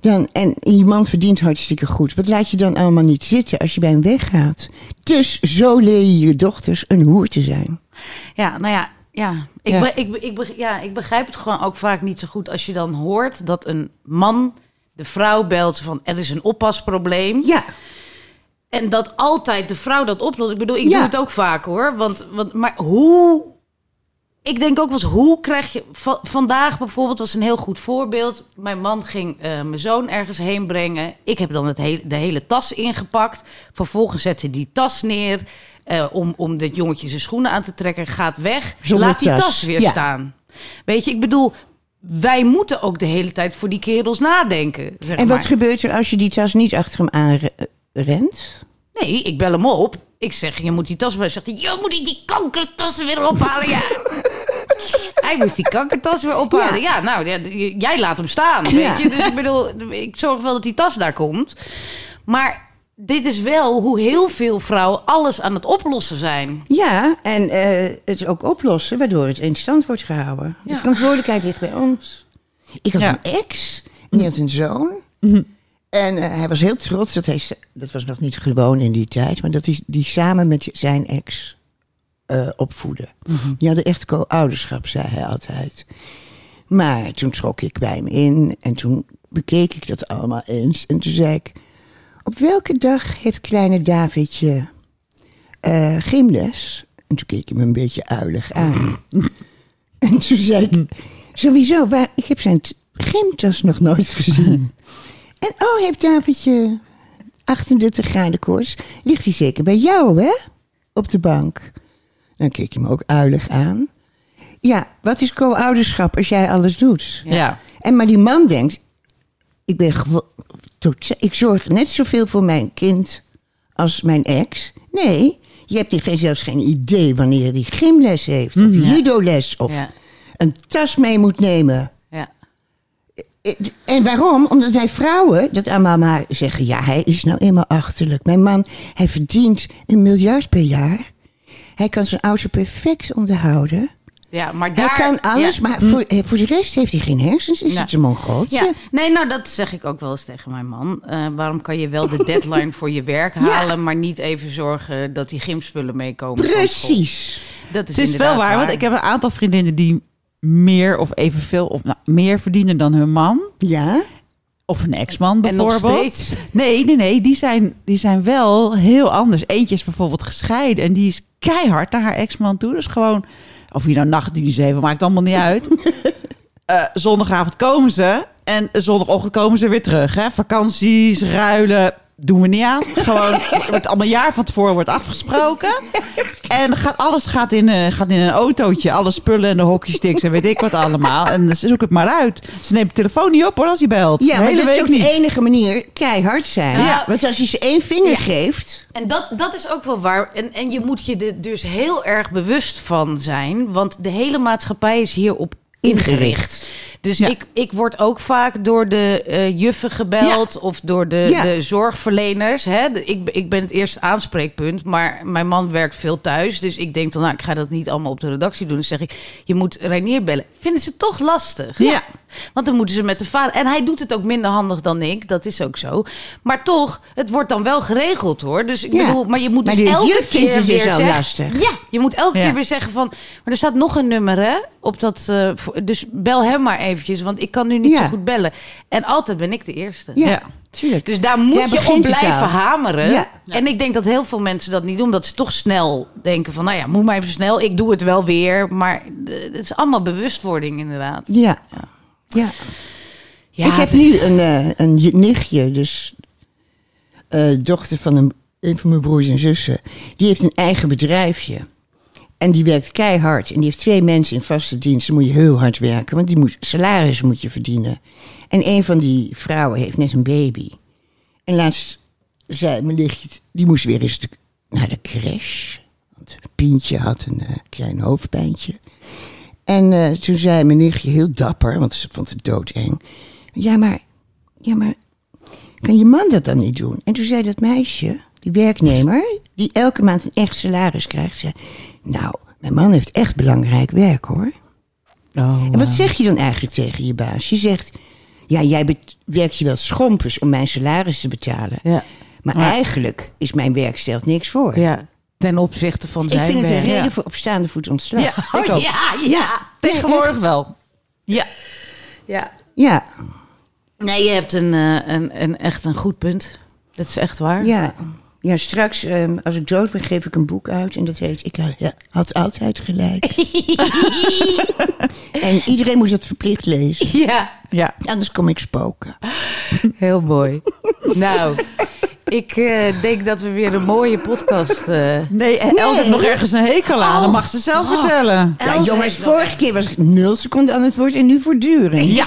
Dan, en je man verdient hartstikke goed. Wat laat je dan allemaal niet zitten als je bij hem weggaat? Dus zo leer je je dochters een hoer te zijn. Ja, nou ja. Ja. Ik, Ja. ik, ik, be- ja, ik begrijp het gewoon ook vaak niet zo goed als je dan hoort dat een man de vrouw belt van er is een oppasprobleem. Ja, En dat altijd de vrouw dat oplost. Ik bedoel, ik Ja. doe het ook vaak hoor. Want, want, maar hoe... Ik denk ook wel eens, hoe krijg je... va- vandaag bijvoorbeeld was een heel goed voorbeeld. Mijn man ging eh, mijn zoon ergens heen brengen. Ik heb dan het hele, de hele tas ingepakt. Vervolgens zette hij die tas neer... eh, om, om dit jongetje zijn schoenen aan te trekken. Gaat weg. Zonder laat die tas. weer Ja. staan. Weet je, ik bedoel... Wij moeten ook de hele tijd voor die kerels nadenken. Zeg en maar. wat gebeurt er als je die tas niet achter hem aanrent? Nee, ik bel hem op. Ik zeg, je moet die tas... Zegt hij, je moet die kankertas weer ophalen. Ja. hij moest die kankertas weer ophalen. Ja, nou, ja, jij laat hem staan, weet je. Dus ik bedoel, ik zorg wel dat die tas daar komt. Maar dit is wel hoe heel veel vrouwen alles aan het oplossen zijn. Ja, en eh, het ook oplossen, waardoor het in stand wordt gehouden. De verantwoordelijkheid ligt bij ons. Ik had Ja. een ex, en die had een zoon. Mhm. En eh, hij was heel trots dat hij, dat was nog niet gewoon in die tijd, maar dat hij die samen met zijn ex eh opvoedde. Die hadden echt co-ouderschap, zei hij altijd. Maar toen trok ik bij hem in en toen bekeek ik dat allemaal eens. En toen zei ik, op welke dag heeft kleine Davidje eh gymles? En toen keek hij me een beetje uilig aan. en toen zei ik, sowieso, waar, ik heb zijn gymtas nog nooit gezien. en oh, heeft Davidje 38 graden koers? Ligt hij zeker bij jou, hè? Op de bank. Dan keek hij me ook uilig aan. Ja, wat is co-ouderschap als jij alles doet? Ja. En maar die man denkt, ik ben tot- ik zorg net zoveel voor mijn kind als mijn ex. Nee, je hebt hier geen, zelfs geen idee wanneer hij gymles heeft, of judoles, of Ja. een tas mee moet nemen. Ja. En waarom? Omdat wij vrouwen dat allemaal maar zeggen, ja, hij is nou eenmaal achterlijk. Mijn man, hij verdient een miljard per jaar. Hij kan zijn auto perfect onderhouden. Ja, maar daar... hij kan alles, ja. maar voor, eh, voor de rest heeft hij geen hersens. Is Nou, het een mongooltje? Ja, nee, nou dat zeg ik ook wel eens tegen mijn man. Eh, waarom kan je wel de deadline voor je werk halen, maar niet even zorgen dat die gymspullen meekomen? Precies. Dat is, Het is wel waar, want ik heb een aantal vriendinnen die meer of evenveel of nou, meer verdienen dan hun man. Ja? Of een ex-man En nog bijvoorbeeld. steeds. Nee, nee, nee. Die zijn, die zijn wel heel anders. Eentje is bijvoorbeeld gescheiden en die is keihard naar haar ex-man toe. Dus gewoon, of je nou nachtdienst heeft, maakt allemaal niet uit. Eh, zondagavond komen ze en zondagochtend komen ze weer terug. Hè? Vakanties, ruilen, doen we niet aan. Gewoon, het wordt allemaal jaar van tevoren wordt afgesproken. En gaat, alles gaat in, eh, gaat in een autootje. Alle spullen en de hockeysticks en weet ik wat allemaal. En ze zoekt het maar uit. Ze neemt de telefoon niet op hoor als hij belt. Ja, de maar hele dat is week ook niet. de enige manier keihard zijn. Ja. Want als je ze één vinger Ja. geeft... En dat, dat is ook wel waar. En, en je moet je er dus heel erg bewust van zijn. Want de hele maatschappij is hierop ingericht. Dus Ja. ik, ik word ook vaak door de eh, juffen gebeld of door de, Ja. de zorgverleners. Hè? Ik, ik ben het eerste aanspreekpunt, maar mijn man werkt veel thuis. Dus ik denk dan, nou, ik ga dat niet allemaal op de redactie doen. Dan zeg ik, je moet Reinier bellen. Vinden ze toch lastig? Ja. Want dan moeten ze met de vader. En hij doet het ook minder handig dan ik. Dat is ook zo. Maar toch, het wordt dan wel geregeld hoor. Dus ik bedoel, maar je moet Maar dus elke keer dus weer zeggen. lastig. Ja, je moet elke keer weer zeggen van. Maar er staat nog een nummer hè. Op dat, eh, dus bel hem maar eventjes. Want ik kan nu niet Ja. zo goed bellen. En altijd ben ik de eerste. Ja, Ja. tuurlijk. Dus daar moet Daar je op blijven hameren. Ja. En ik denk dat heel veel mensen dat niet doen. Omdat ze toch snel denken van... nou ja, moet maar even snel. Ik doe het wel weer. Maar eh, het is allemaal bewustwording inderdaad. Ja. ja. Ja, ik heb is- nu een, eh, een nichtje, dus eh, dochter van een, een van mijn broers en zussen. Die heeft een eigen bedrijfje. En die werkt keihard. En die heeft twee mensen in vaste dienst. Dan moet je heel hard werken, want die moet, salaris moet je verdienen. En een van die vrouwen heeft net een baby. En laatst zei mijn nichtje, die moest weer eens naar de crash. Want Pientje had een eh, klein hoofdpijntje. En eh, toen zei mijn nichtje heel dapper, want ze vond het doodeng. Ja, maar, ja, maar kan je man dat dan niet doen? En toen zei dat meisje, die werknemer, die elke maand een echt salaris krijgt, zei... Nou, mijn man heeft echt belangrijk werk, hoor. Oh, En wat zeg je dan eigenlijk tegen je baas? Je zegt, ja, jij werkt je wel schompers om mijn salaris te betalen. Ja. Maar Ja. eigenlijk is mijn werk stelt niks voor. Ja, ten opzichte van Ik zijn vind het een werk. reden voor op staande voet ontslag. Ja, ik ook. Ja, ja. Tegenwoordig wel. Ja. ja. Ja, Nee, je hebt een, eh, een, een, echt een goed punt. Dat is echt waar. ja. Ja, straks, ehm, als ik dood ben, geef ik een boek uit. En dat heet Ik had altijd gelijk. en iedereen moet dat verplicht lezen. Ja, Ja. Anders kom ik spoken. heel mooi. nou, ik eh, denk dat we weer een mooie podcast... eh Nee, en Els heeft nog ergens een hekel aan. Dat mag ze zelf vertellen. Ja, jongens, vorige keer was ik nul seconden aan het woord en nu voortdurend. Ja.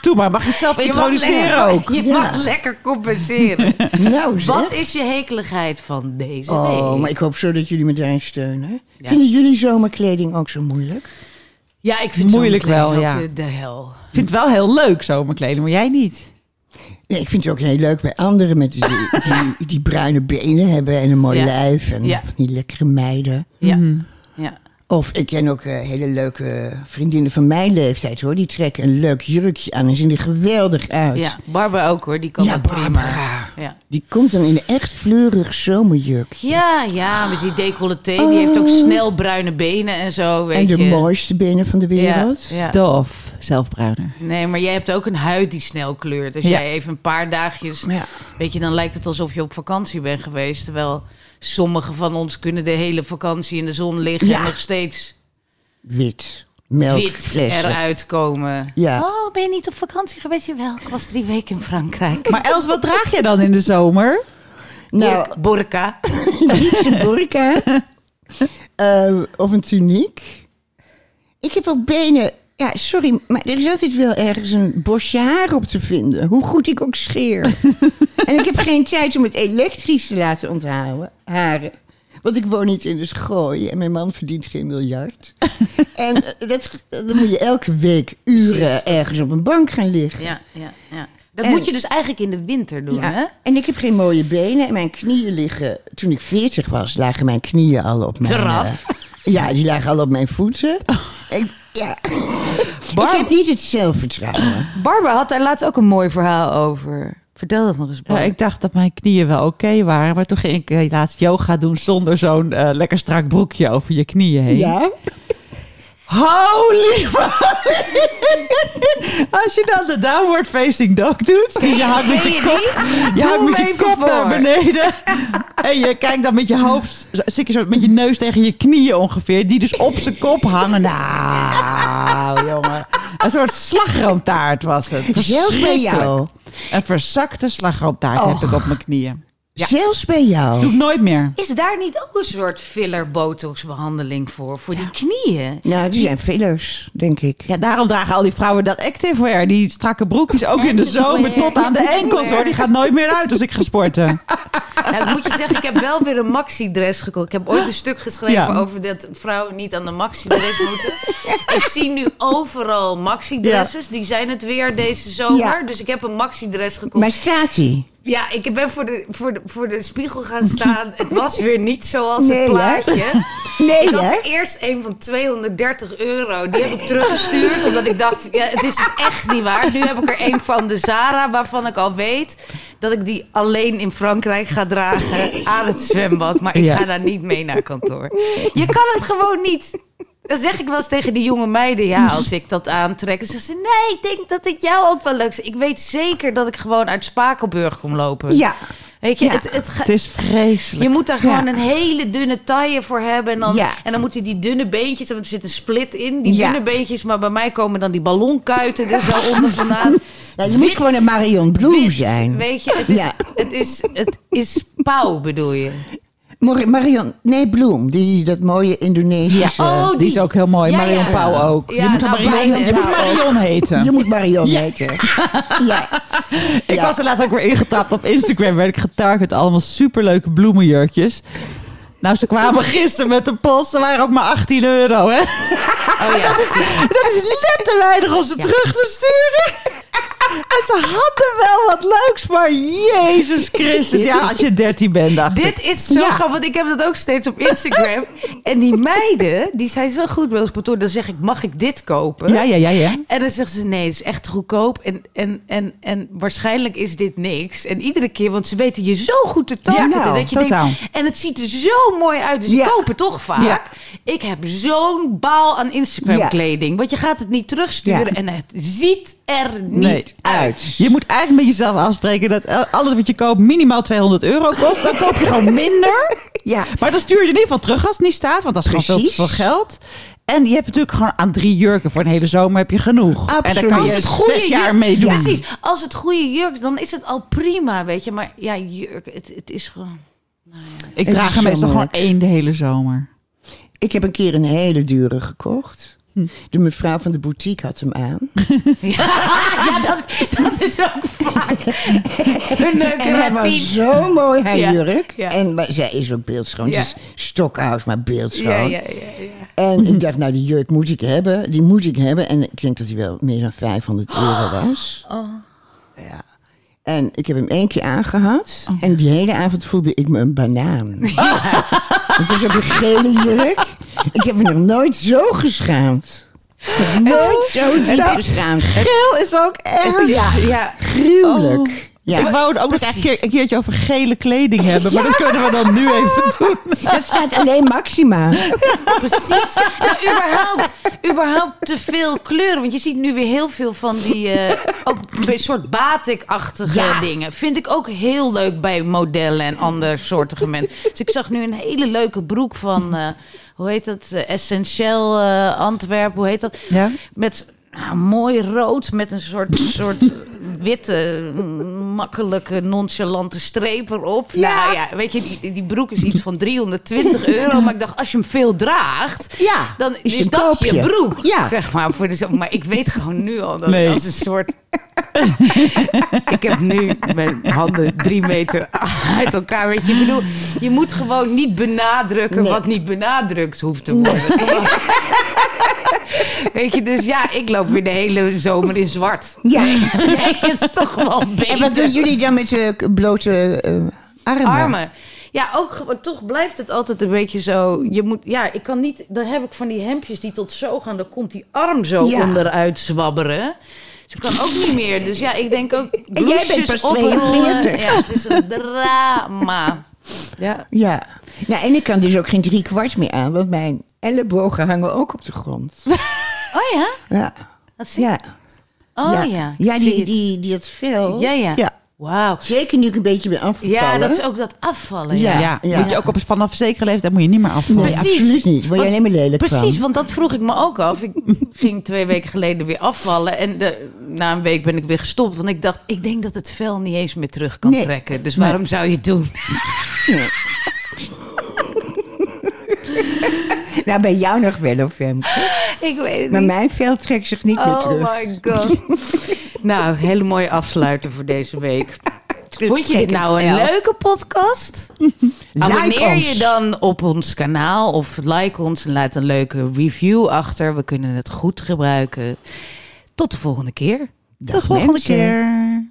Doe maar, mag je het zelf Je mag introduceren ook? Je Ja. mag lekker compenseren. Nou, zeg. Wat is je hekeligheid van deze Oh, week? maar ik hoop zo dat jullie me daarin steunen. Vinden jullie zomerkleding ook zo moeilijk? Ja, ik vind Moeilijk zomerkleding wel, ook ja. De, de hel. Ik vind het wel heel leuk zomerkleding, maar jij niet. Nee, ik vind het ook heel leuk bij anderen met die, die, die bruine benen hebben en een mooi Ja. lijf. En Ja. die lekkere meiden. Ja. Mhm. ja. Of ik ken ook eh, hele leuke vriendinnen van mijn leeftijd hoor. Die trekken een leuk jurkje aan en zien er geweldig uit. Ja, Barbara ook hoor, die kan Ja. Barbara. Ja. Die komt dan in een echt fleurig zomerjurkje. Ja, ja, met die decolleté. Die heeft ook snel bruine benen en zo, weet Oh. en de je. mooiste benen van de wereld. Ja, ja. Dof, zelfbruiner. Nee, maar jij hebt ook een huid die snel kleurt. Als Ja. jij even een paar dagjes... Ja. Weet je, dan lijkt het alsof je op vakantie bent geweest. Terwijl sommigen van ons kunnen de hele vakantie in de zon liggen... Ja. en nog steeds Wit. wit eruit komen. Ja. Oh, ben je niet op vakantie geweest? Jawel, ik was drie weken in Frankrijk. Maar Els, wat draag jij dan in de zomer? Nou, Burka. liefst een burka. Eh, of een tuniek. Ik heb ook benen... Ja, sorry, maar er is altijd wel ergens een bosje haar op te vinden. Hoe goed ik ook scheer. en ik heb geen tijd om het elektrisch te laten onthouden. Haren. Want ik woon niet in de schooi en mijn man verdient geen miljard. en eh, dat, dan moet je elke week uren ergens op een bank gaan liggen. Ja, ja, ja. Dat En- moet je dus eigenlijk in de winter doen, hè? En ik heb geen mooie benen. En mijn knieën liggen... Toen ik 40 was, lagen mijn knieën al op mijn... Eh, ja, die lagen al op mijn voeten. Ik, ja. ik heb niet het zelfvertrouwen. Barbara had daar laatst ook een mooi verhaal over. Vertel dat nog eens, Ja, Barbara. ik dacht dat mijn knieën wel oké waren. Maar toen ging ik laatst yoga doen zonder zo'n eh, lekker strak broekje over je knieën heen. Ja? Holy Als je dan de downward facing dog doet. Dus je houdt met je kop, je met je kop naar beneden. En je kijkt dan met je hoofd, zit je zo met je neus tegen je knieën ongeveer. Die dus op zijn kop hangen. Nou, jongen. Een soort slagroomtaart was het. Verschrikkelijk. Een verzakte slagroomtaart heb ik op mijn knieën. Zelfs bij jou. Doe ik nooit meer. Is daar niet ook een soort filler-botox-behandeling voor? Voor die knieën? Nou, die zijn fillers, denk ik. Ja, daarom dragen al die vrouwen dat activewear. Die strakke broekjes ook in de zomer tot aan de enkels hoor. Die gaat nooit meer uit als ik ga sporten. Nou, ik moet je zeggen, ik heb wel weer een maxi-dress gekocht. Ik heb ooit een stuk geschreven Ja. over dat vrouwen niet aan de maxi-dress moeten. Ik zie nu overal maxi-dresses. Die zijn het weer deze zomer. Ja. Dus ik heb een maxi-dress gekocht. Maar staat hij? Ja, ik ben voor de, voor, de, voor de spiegel gaan staan. Het was weer niet zoals Nee, het hè? plaatje. Nee, Ik had hè? er eerst een van 230 euro. Die heb ik teruggestuurd. Omdat ik dacht, ja, het is het echt niet waard. Nu heb ik er een van de Zara. Waarvan ik al weet dat ik die alleen in Frankrijk ga dragen. Aan het zwembad. Maar ik Ja. ga daar niet mee naar kantoor. Je kan het gewoon niet. Dan zeg ik wel eens tegen die jonge meiden, ja, als ik dat aantrek. Zeggen ze, nee, ik denk dat het jou ook wel leuk is. Ik weet zeker dat ik gewoon uit Spakenburg kom lopen. Ja. Weet je, Ja. het, het, Het is vreselijk. je moet daar gewoon Ja. een hele dunne taille voor hebben. En dan, Ja. en dan moeten die dunne beentjes, want er zit een split in. Die Ja. dunne beentjes, maar bij mij komen dan die ballonkuiten er zo onder vandaan. Ja, je moet gewoon een Marion Bloem wit, zijn. Weet je, het is, het is, het is pauw bedoel je. Marion, nee, Bloem. Die, dat mooie Indonesische... Oh, die is ook heel mooi. Ja, Marion ja. Pauw ook. Ja, je moet, nou, Marion, je moet Marion heten. Je moet Marion Ja. heten. Ja. Ik Ja. was er laatst ook weer ingetapt op Instagram. Werd ik getarget allemaal superleuke bloemenjurkjes. Nou, ze kwamen gisteren met de post. Ze waren ook maar 18 euro, hè? Oh ja. Dat is net te weinig om ze terug te sturen. En ze hadden wel wat leuks, maar Jezus Christus. Ja, als je 13 bent, dacht ik. Dit is zo Ja. grappig, want ik heb dat ook steeds op Instagram. en die meiden, die zijn zo goed bij ons kantoor. Dan zeg ik, mag ik dit kopen? Ja, ja, ja, ja. En dan zeggen ze, nee, het is echt goedkoop. En, en, en, en waarschijnlijk is dit niks. En iedere keer, want ze weten je zo goed te targeten. Ja, nou, dat je totaal. denkt, en het ziet er zo mooi uit. Dus Ja. ik koop het toch vaak. Ik heb zo'n baal aan Instagram kleding. Want je gaat het niet terugsturen. En het ziet er niet Nee. Uit. Je moet eigenlijk met jezelf afspreken dat alles wat je koopt minimaal 200 euro kost. Dan koop je gewoon minder. Ja. Maar dan stuur je in ieder geval terug als het niet staat. Want dat is gewoon veel te Precies. veel geld. En je hebt natuurlijk gewoon aan drie jurken voor een hele zomer heb je genoeg. En daar kan je Als het goede zes jaar mee doen. Precies. Als het goede jurk is, dan is het al prima, weet je. Maar ja, jurk, het, het is gewoon... Ik Het draag hem meestal gewoon één de hele zomer. Ik heb een keer een hele dure gekocht. De mevrouw van de boutique had hem aan. Ja, dat, dat is ook vaak een En hij was zo mooi, haar Ja, jurk. ja. En maar zij is ook beeldschoon. Het is stokhouse, maar beeldschoon. Ja, ja, ja, ja. En ik dacht, nou, die jurk moet ik hebben. Die moet ik hebben. En ik denk dat hij wel meer dan 500 euro was. Oh. Ja. En ik heb hem één keer aangehad. En die hele avond voelde ik me een banaan. Het was ook een gele jurk. Ik heb me nog nooit zo geschaamd. Nooit zo diep geschaamd. Geel is ook erg. Ja, Ja, gruwelijk. Ja. Ik wou het ook nog echt een keer- een keertje over gele kleding hebben. Maar dat kunnen we dan nu even doen. Dat staat alleen Maxima. precies. Nou, überhaupt, überhaupt te veel kleuren. Want je ziet nu weer heel veel van die... eh, ook een soort batik-achtige dingen. Vind ik ook heel leuk bij modellen en andere soorten mensen. Dus ik zag nu een hele leuke broek van... eh, hoe heet dat? Eh, Essentieel eh, Antwerpen. Hoe heet dat? Ja? Met nou, mooi rood met een soort, soort witte, makkelijke, nonchalante streep erop. Ja. Nou ja, weet je, die, die broek is iets van 320 euro. Maar ik dacht, als je hem veel draagt, Ja, dan is dat je broek. Ja. Zeg maar, voor de zo Maar ik weet gewoon nu al dat Nee. als een soort... ik heb nu mijn handen drie meter uit elkaar. Weet je, ik bedoel, je moet gewoon niet benadrukken Nee. wat niet benadrukt hoeft te worden. Weet je, dus ja, ik loop weer de hele zomer in zwart. Ja. Je, het is toch wel beter. En wat doen jullie dan met de blote eh, armen? Armen. Ja, ook toch blijft het altijd een beetje zo. Je moet, ja, ik kan niet. Dan heb ik van die hemdjes die tot zo gaan. Dan komt die arm zo Ja. onderuit zwabberen. Dus ik kan ook niet meer. Dus ja, ik denk ook. En jij bent pas oprollen. 42. Ja, het is een drama. Ja. Ja. Nou, en ik kan dus ook geen drie kwart meer aan, want mijn ellebogen hangen ook op de grond. Oh ja? Ja. Dat zie je. Ja. Oh ja. ja. Die, die, die het vel. Ja, ja. Ja. Wauw. Zeker nu ik een beetje ben afgevallen. Ja, dat is ook dat afvallen. Ja. Ja. Ja, moet je ook op vanaf zekere leeftijd moet je niet meer afvallen. Nee, Precies. absoluut niet. Word je alleen maar lelijk Precies, van. want dat vroeg ik me ook af. Ik ging twee weken geleden weer afvallen. En de, na een week ben ik weer gestopt. Want ik dacht, ik denk dat het vel niet eens meer terug kan Nee. trekken. Dus waarom zou je het doen? Nou, bij jou nog wel, of Femke. ik weet het Maar niet. mijn vel trekt zich niet meer Oh terug. my god. nou, hele mooie afsluiter voor deze week. Vond je dit nou een leuke podcast? Like Abonneer ons. je dan op ons kanaal of like ons en laat een leuke review achter. We kunnen het goed gebruiken. Tot de volgende keer. Dag, Tot de volgende mensen. keer.